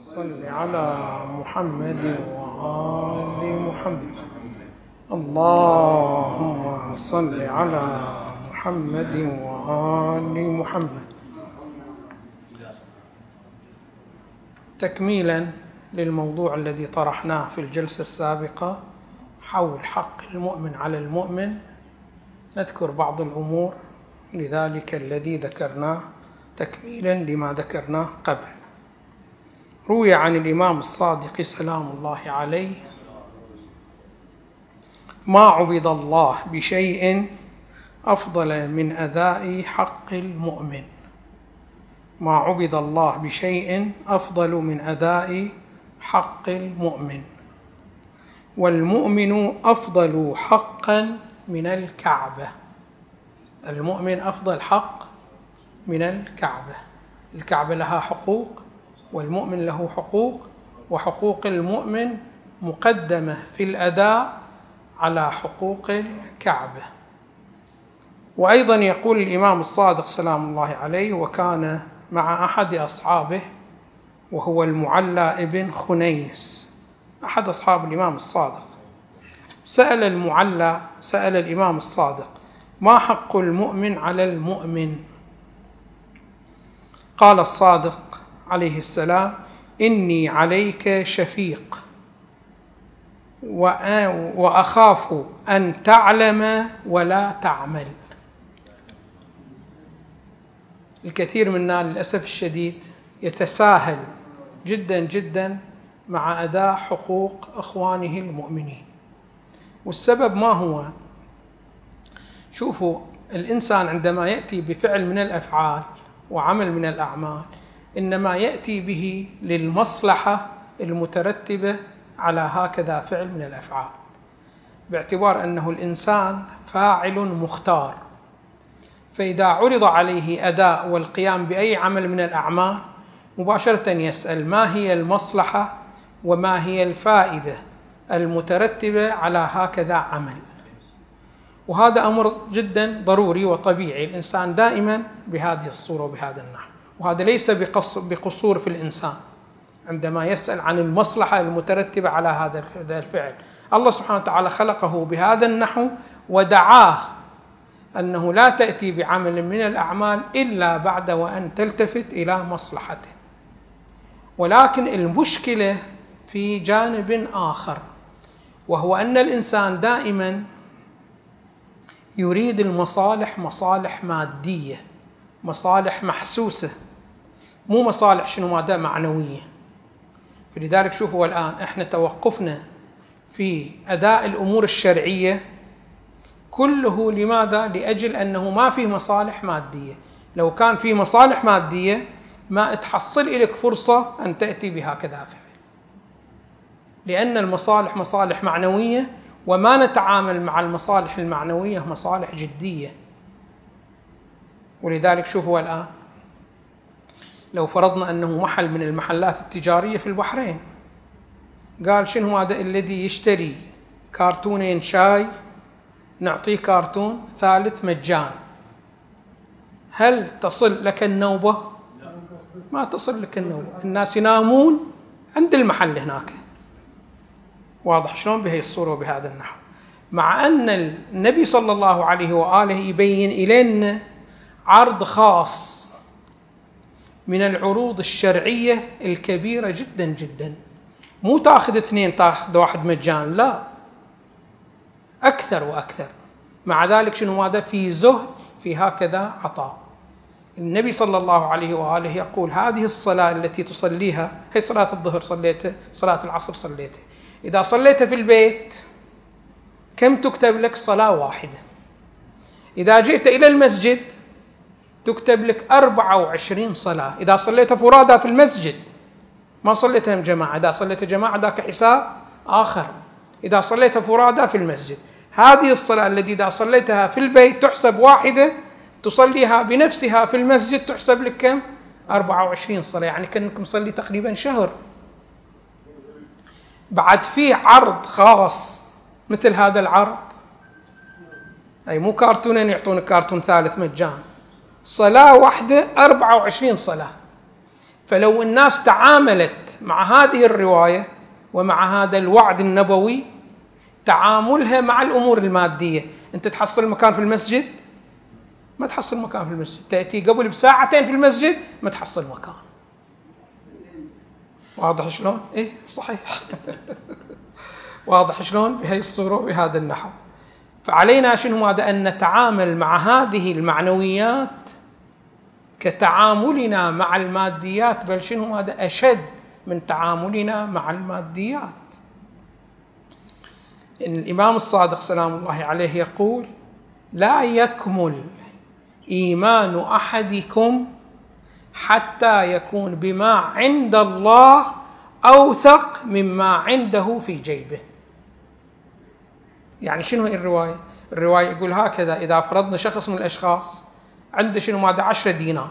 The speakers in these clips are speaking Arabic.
صل على محمد وآل محمد. اللهم صل على محمد وآل محمد. تكميلا للموضوع الذي طرحناه في الجلسة السابقة حول حق المؤمن على المؤمن. نذكر بعض الأمور لذلك الذي ذكرناه تكميلا لما ذكرناه قبل. روي عن الإمام الصادق سلام الله عليه ما عبد الله بشيء أفضل من أداء حق المؤمن. ما عبد الله بشيء أفضل من أداء حق المؤمن. والمؤمن أفضل حقا من الكعبة. المؤمن أفضل حق من الكعبة. الكعبة لها حقوق والمؤمن له حقوق وحقوق المؤمن مقدمة في الأداء على حقوق الكعبة. وأيضا يقول الإمام الصادق سلام الله عليه وكان مع أحد أصحابه وهو المعلى ابن خنيس. أحد أصحاب الإمام الصادق. سأل المعلى سأل الإمام الصادق ما حق المؤمن على المؤمن؟ قال الصادق عليه السلام إني عليك شفيق. وأخاف أن تعلم ولا تعمل. الكثير منا للأسف الشديد يتساهل جدا جدا مع أداء حقوق إخوانه المؤمنين. والسبب ما هو؟ شوفوا الإنسان عندما يأتي بفعل من الأفعال وعمل من الأعمال إنما يأتي به للمصلحة المترتبة على هكذا فعل من الأفعال باعتبار أنه الإنسان فاعل مختار. فإذا عرض عليه أداء والقيام بأي عمل من الأعمال مباشرة يسأل ما هي المصلحة وما هي الفائدة المترتبة على هكذا عمل. وهذا أمر جدا ضروري وطبيعي. الإنسان دائما بهذه الصورة وبهذا النحو. وهذا ليس بقصور في الإنسان عندما يسأل عن المصلحة المترتبة على هذا الفعل. الله سبحانه وتعالى خلقه بهذا النحو ودعاه أنه لا تأتي بعمل من الأعمال إلا بعد وأن تلتفت إلى مصلحته. ولكن المشكلة في جانب آخر وهو أن الإنسان دائما يريد المصالح مصالح مادية مصالح محسوسة. مو مصالح شنو ماذا معنوية. فلذلك شوفوا الآن إحنا توقفنا في أداء الأمور الشرعية كله لماذا؟ لأجل أنه ما فيه مصالح مادية. لو كان في مصالح مادية ما تحصل لك فرصة أن تأتي بهكذا فعل. لأن المصالح مصالح معنوية وما نتعامل مع المصالح المعنوية مصالح جدية. ولذلك شوفوا الآن لو فرضنا أنه محل من المحلات التجارية في البحرين. قال شنو هذا الذي يشتري كرتونين شاي؟ نعطيه كرتون ثالث مجان. هل تصل لك النوبة؟ ما تصل لك النوبة. الناس ينامون عند المحل هناك. واضح شلون بهي الصورة وبهذا النحو. مع أن النبي صلى الله عليه وآله يبين إلينا عرض خاص من العروض الشرعية الكبيرة جدا جدا. مو تأخذ اثنين تأخذ واحد مجان لا. أكثر وأكثر. مع ذلك شنو هذا؟ في زهد في هكذا عطاء. النبي صلى الله عليه وآله يقول هذه الصلاة التي تصليها هي صلاة الظهر صليتها صلاة العصر صليتها إذا صليتها في البيت كم تكتب لك؟ صلاة واحدة. إذا جئت إلى المسجد تكتب لك 24 صلاة. إذا صليت فرادى في المسجد ما صليتها جماعة. إذا صليت جماعة ذاك حساب آخر. إذا صليت فرادى في المسجد هذه الصلاة التي إذا صليتها في البيت تحسب واحدة تصليها بنفسها في المسجد تحسب لك كم؟ 24 صلاة. يعني كأنك مصلي تقريبا شهر. بعد في عرض خاص مثل هذا العرض. أي مو كرتونين يعطونك كرتون ثالث مجان صلاة واحدة 24 صلاة. فلو الناس تعاملت مع هذه الرواية ومع هذا الوعد النبوي تعاملها مع الأمور المادية أنت تحصل مكان في المسجد؟ ما تحصل مكان في المسجد. تأتي قبل بساعتين في المسجد ما تحصل مكان. واضح شلون؟ إيه صحيح. واضح شلون؟ بهي الصورة وبهذا النحو. فعلينا شنو ماذا أن نتعامل مع هذه المعنويات كتعاملنا مع الماديات بل شنو هذا؟ أشد من تعاملنا مع الماديات. إن الإمام الصادق سلام الله عليه يقول لا يكمل إيمان أحدكم حتى يكون بما عند الله أوثق مما عنده في جيبه. يعني شنو هي الرواية؟ الرواية يقول هكذا إذا فرضنا شخص من الأشخاص عنده شنو ماذا عشرة دينار.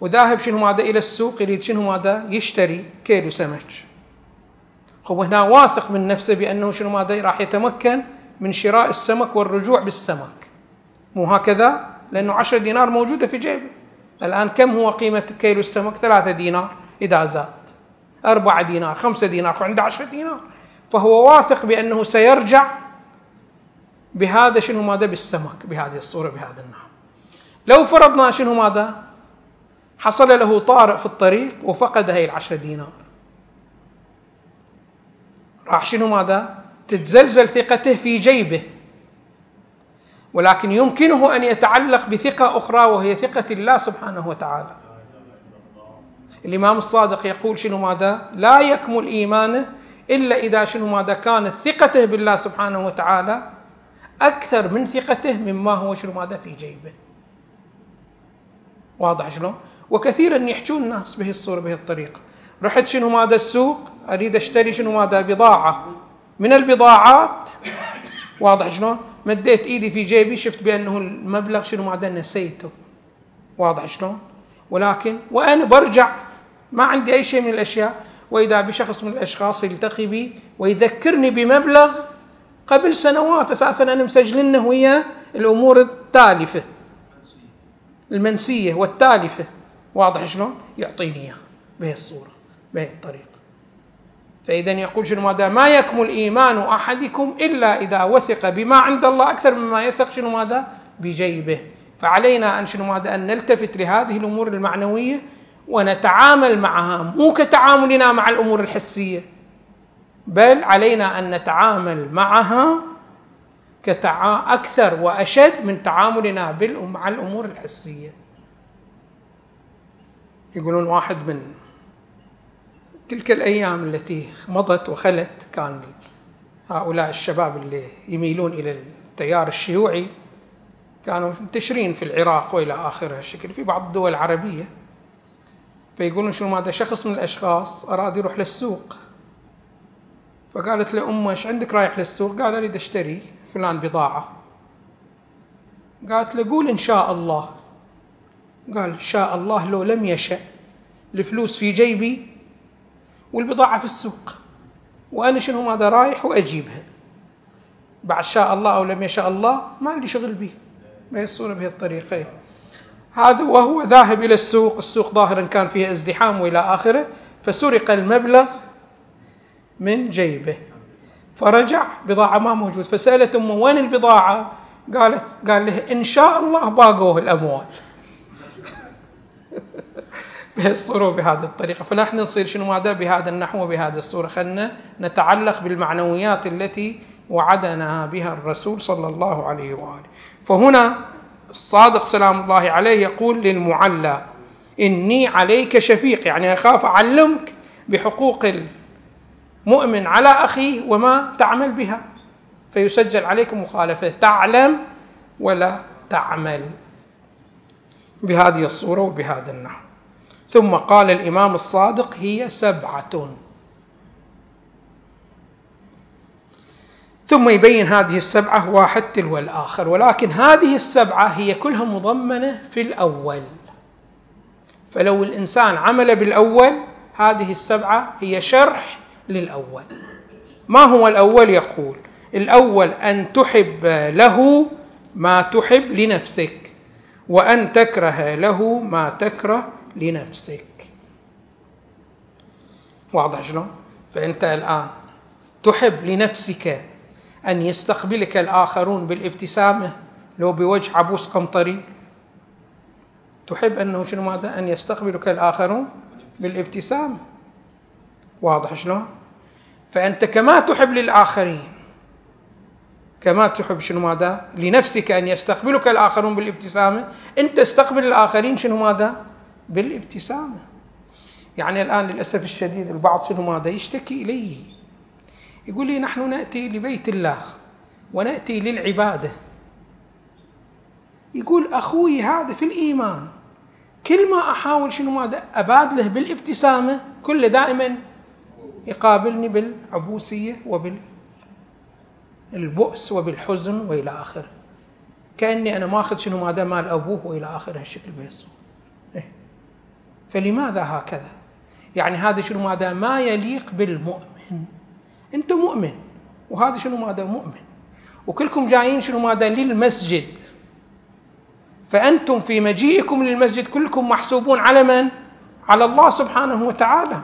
وذاهب شنو ماذا إلى السوق يريد شنو ماذا يشتري كيلو سمك هو هنا واثق من نفسه بأنه شنو ماذا راح يتمكن من شراء السمك والرجوع بالسمك. مو هكذا؟ لأنه عشرة دينار موجودة في جيبه. الآن كم هو قيمة كيلو السمك؟ ثلاثة دينار إذا زاد. أربعة دينار خمسة دينار عنده عشرة دينار. فهو واثق بأنه سيرجع بهذا شنو ماذا؟ بالسمك بهذه الصورة بهذا النحو لو فرضنا شنو ماذا؟ حصل له طارئ في الطريق وفقد هي العشرة دينار. راح شنو ماذا؟ تتزلزل ثقته في جيبه. ولكن يمكنه أن يتعلق بثقة أخرى وهي ثقة الله سبحانه وتعالى. الإمام الصادق يقول شنو ماذا؟ لا يكمل إيمانه إلا إذا شنو ماذا كانت ثقته بالله سبحانه وتعالى أكثر من ثقته مما هو شنو ماذا في جيبه. واضح شلون؟ وكثيرا يحجون الناس به الصورة به الطريقة رحت شنو ماذا السوق؟ أريد أشتري شنو ماذا؟ بضاعة. من البضاعات واضح شلون؟ مديت إيدي في جيبي شفت بأنه المبلغ شنو ماذا؟ نسيته. واضح شلون؟ ولكن وأنا برجع ما عندي أي شيء من الأشياء. وإذا بشخص من الأشخاص يلتقي بي ويذكرني بمبلغ قبل سنوات أساسا أنا مسجلنه ويا الأمور التالفة. المنسية والتالفة. واضح شلون؟ يعطيني اياه بهي الصورة بهي الطريقة. فإذا يقول شنو؟ ماذا؟ ما يكمل إيمان أحدكم إلا إذا وثق بما عند الله أكثر مما يثق شنو؟ ماذا؟ بجيبه. فعلينا أن شنو؟ ماذا؟ أن نلتفت لهذه الأمور المعنوية ونتعامل معها مو كتعاملنا مع الأمور الحسية. بل علينا أن نتعامل معها كتعا أكثر وأشد من تعاملنا مع الأمور الحسية. يقولون واحد من تلك الأيام التي مضت وخلت كان هؤلاء الشباب اللي يميلون إلى التيار الشيوعي كانوا منتشرين في العراق وإلى اخره الشكل في بعض الدول العربية. فيقولون شنو هذا شخص من الأشخاص أراد يروح للسوق. فقالت له أمه إيش عندك رايح للسوق؟ قال أريد أشتري فلان بضاعة. قالت له قول إن شاء الله. قال شاء الله لو لم يشأ الفلوس في جيبي والبضاعة في السوق وأنا شنو ماذا رايح وأجيبها. بعد شاء الله أو لم يشاء الله ما عندي شغل به ما يصون بهذه الطريقة. هذا وهو ذاهب إلى السوق السوق ظاهرا كان فيها ازدحام وإلى آخره فسرق المبلغ من جيبه. فرجع بضاعة ما موجود. فسألت أمه وين البضاعة؟ قالت قال له إن شاء الله باقوه الأموال. بهالصورة بهذه الطريقة. فنحن نصير شنو ماذا؟ بهذا النحو وبهذه الصورة. خلنا نتعلق بالمعنويات التي وعدنا بها الرسول صلى الله عليه وآله. فهنا الصادق سلام الله عليه يقول للمعلى إني عليك شفيق. يعني أخاف أعلمك بحقوق المؤمن على أخيه وما تعمل بها. فيسجل عليك مخالفة. تعلم ولا تعمل. بهذه الصورة وبهذا النحو. ثم قال الإمام الصادق هي سبعة. ثم يبين هذه السبعة واحد تلو الآخر. ولكن هذه السبعة هي كلها مضمنة في الأول. فلو الإنسان عمل بالأول هذه السبعة هي شرح للأول. ما هو الأول؟ يقول الأول أن تحب له ما تحب لنفسك وأن تكره له ما تكره لنفسك. واضح شلون؟ فأنت الآن تحب لنفسك أن يستقبلك الآخرون بالابتسامة لو بوجه عبوس قمطري. تحب أنه شنو ماذا أن يستقبلك الآخرون بالابتسامة. واضح شلون؟ فأنت كما تحب للآخرين كما تحب شنو ماذا لنفسك أن يستقبلك الآخرون بالابتسامة. أنت استقبل الآخرين شنو ماذا بالابتسامة. يعني الآن للأسف الشديد البعض شنو ماذا يشتكي الي يقول لي نحن نأتي لبيت الله ونأتي للعبادة يقول أخوي هذا في الإيمان كل ما أحاول شنو ماذا ابادله بالابتسامة كله دائما يقابلني بالعبوسية وبال البؤس وبالحزن وإلى اخره كأني أنا ماخذ شنو ماذا مال أبوه وإلى اخره هالشكل بيص إيه؟ فلماذا هكذا؟ يعني هذا شنو ماذا ما يليق بالمؤمن انت مؤمن. وهذا شنو ماذا مؤمن؟ وكلكم جايين شنو ماذا؟ للمسجد. فأنتم في مجيئكم للمسجد كلكم محسوبون على من؟ على الله سبحانه وتعالى.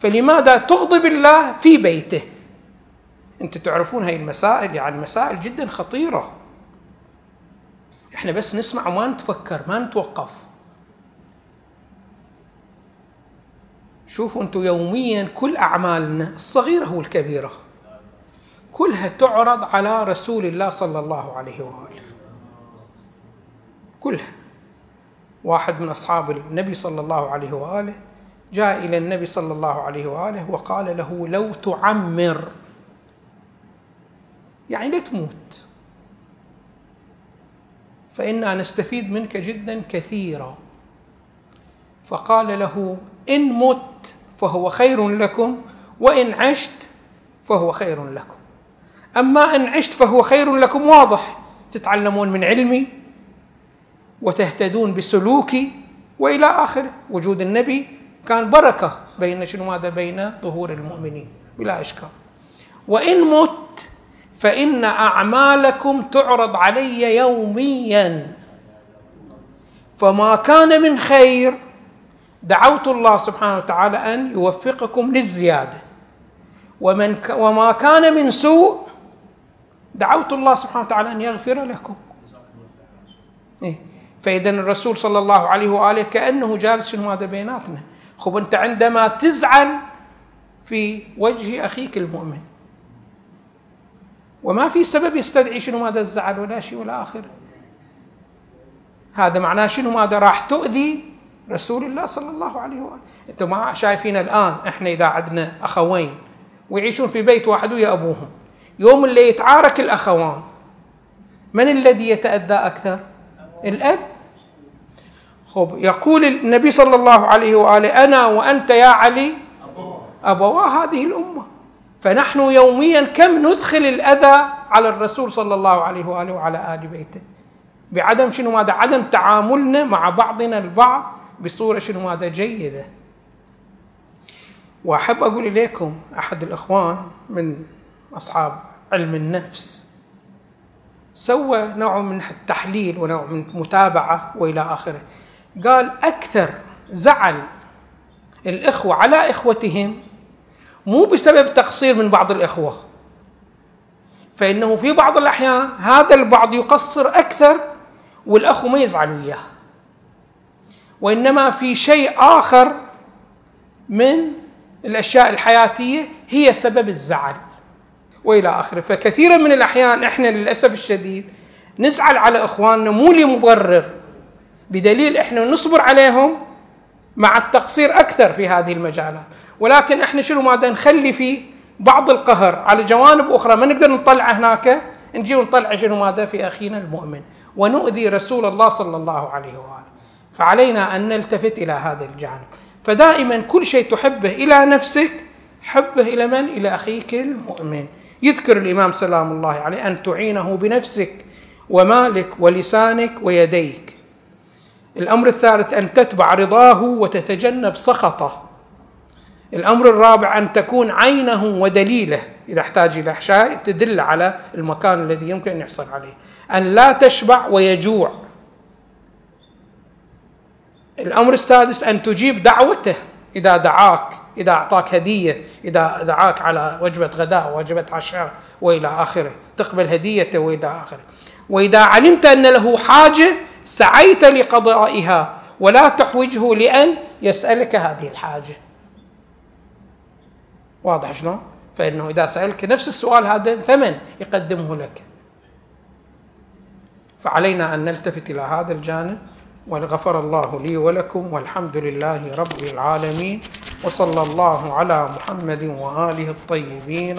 فلماذا تغضب الله في بيته؟ أنتم تعرفون هاي المسائل؟ يعني مسائل جدا خطيرة. إحنا بس نسمع وما نتفكر ما نتوقف. شوفوا أنتم يوميا كل أعمالنا الصغيرة والكبيره كلها تعرض على رسول الله صلى الله عليه وآله. كلها. واحد من أصحاب النبي صلى الله عليه وآله جاء إلى النبي صلى الله عليه وآله وقال له لو تعمر. يعني لا تموت. فإنا نستفيد منك جدا كثيرا. فقال له إن مت فهو خير لكم وإن عشت فهو خير لكم. أما إن عشت فهو خير لكم واضح. تتعلمون من علمي وتهتدون بسلوكي وإلى آخره وجود النبي كان بركة بين شنو ماذا بين ظهور المؤمنين بلا إشكال. وإن مت فإن أعمالكم تعرض علي يوميا. فما كان من خير دعوت الله سبحانه وتعالى أن يوفقكم للزيادة. ومن وما كان من سوء دعوت الله سبحانه وتعالى أن يغفر لكم. إيه؟ فإذا الرسول صلى الله عليه وآله كأنه جالس هذا بيناتنا. خب أنت عندما تزعل في وجه أخيك المؤمن. وما في سبب يستدعي شنو ماذا الزعل ولا شيء ولا آخره هذا معناه شنو؟ ماذا راح تؤذي رسول الله صلى الله عليه وآله. أنتم ما شايفين الآن إحنا إذا عندنا أخوين ويعيشون في بيت واحد ويا أبوهم. يوم اللي يتعارك الأخوان من الذي يتأذى أكثر؟ الأب. خب يقول النبي صلى الله عليه وآله أنا وأنت يا علي أبوا هذه الأمة. فنحن يوميا كم ندخل الأذى على الرسول صلى الله عليه وآله وعلى آل بيته؟ بعدم شنو ماذا؟ عدم تعاملنا مع بعضنا البعض. بصورة شنو ماذا جيدة. وأحب أقول إليكم أحد الإخوان من أصحاب علم النفس سوى نوع من التحليل ونوع من متابعة وإلى آخره. قال أكثر زعل الإخوة على إخوتهم مو بسبب تقصير من بعض الإخوة فإنه في بعض الأحيان هذا البعض يقصر أكثر والأخو ما يزعل وياه. وإنما في شيء آخر من الأشياء الحياتية هي سبب الزعل وإلى آخره. فكثيرا من الأحيان إحنا للأسف الشديد نزعل على إخواننا مو لمبرر. بدليل إحنا نصبر عليهم مع التقصير أكثر في هذه المجالات. ولكن إحنا شنو ماذا نخلي فيه بعض القهر. على جوانب أخرى ما نقدر نطلع هناك نجي ونطلع شنو ماذا في أخينا المؤمن. ونؤذي رسول الله صلى الله عليه وآله. فعلينا أن نلتفت إلى هذا الجانب. فدائما كل شيء تحبه إلى نفسك حبه إلى من؟ إلى أخيك المؤمن. يذكر الإمام سلام الله عليه أن تعينه بنفسك ومالك ولسانك ويديك. الأمر الثالث أن تتبع رضاه وتتجنب سخطه. الأمر الرابع أن تكون عينه ودليله. إذا احتاج إلى شيء تدل على المكان الذي يمكن أن يحصل عليه. أن لا تشبع ويجوع. الأمر السادس أن تجيب دعوته إذا دعاك إذا أعطاك هدية إذا دعاك على وجبة غداء وجبة عشاء وإلى آخره تقبل هديته وإلى آخره. وإذا علمت أن له حاجة سعيت لقضائها ولا تحوجه لأن يسألك هذه الحاجة. واضح شلون؟ فإنه إذا سألك نفس السؤال هذا ثمن يقدمه لك. فعلينا أن نلتفت إلى هذا الجانب. وغفر الله لي ولكم والحمد لله رب العالمين وصلى الله على محمد وآله الطيبين.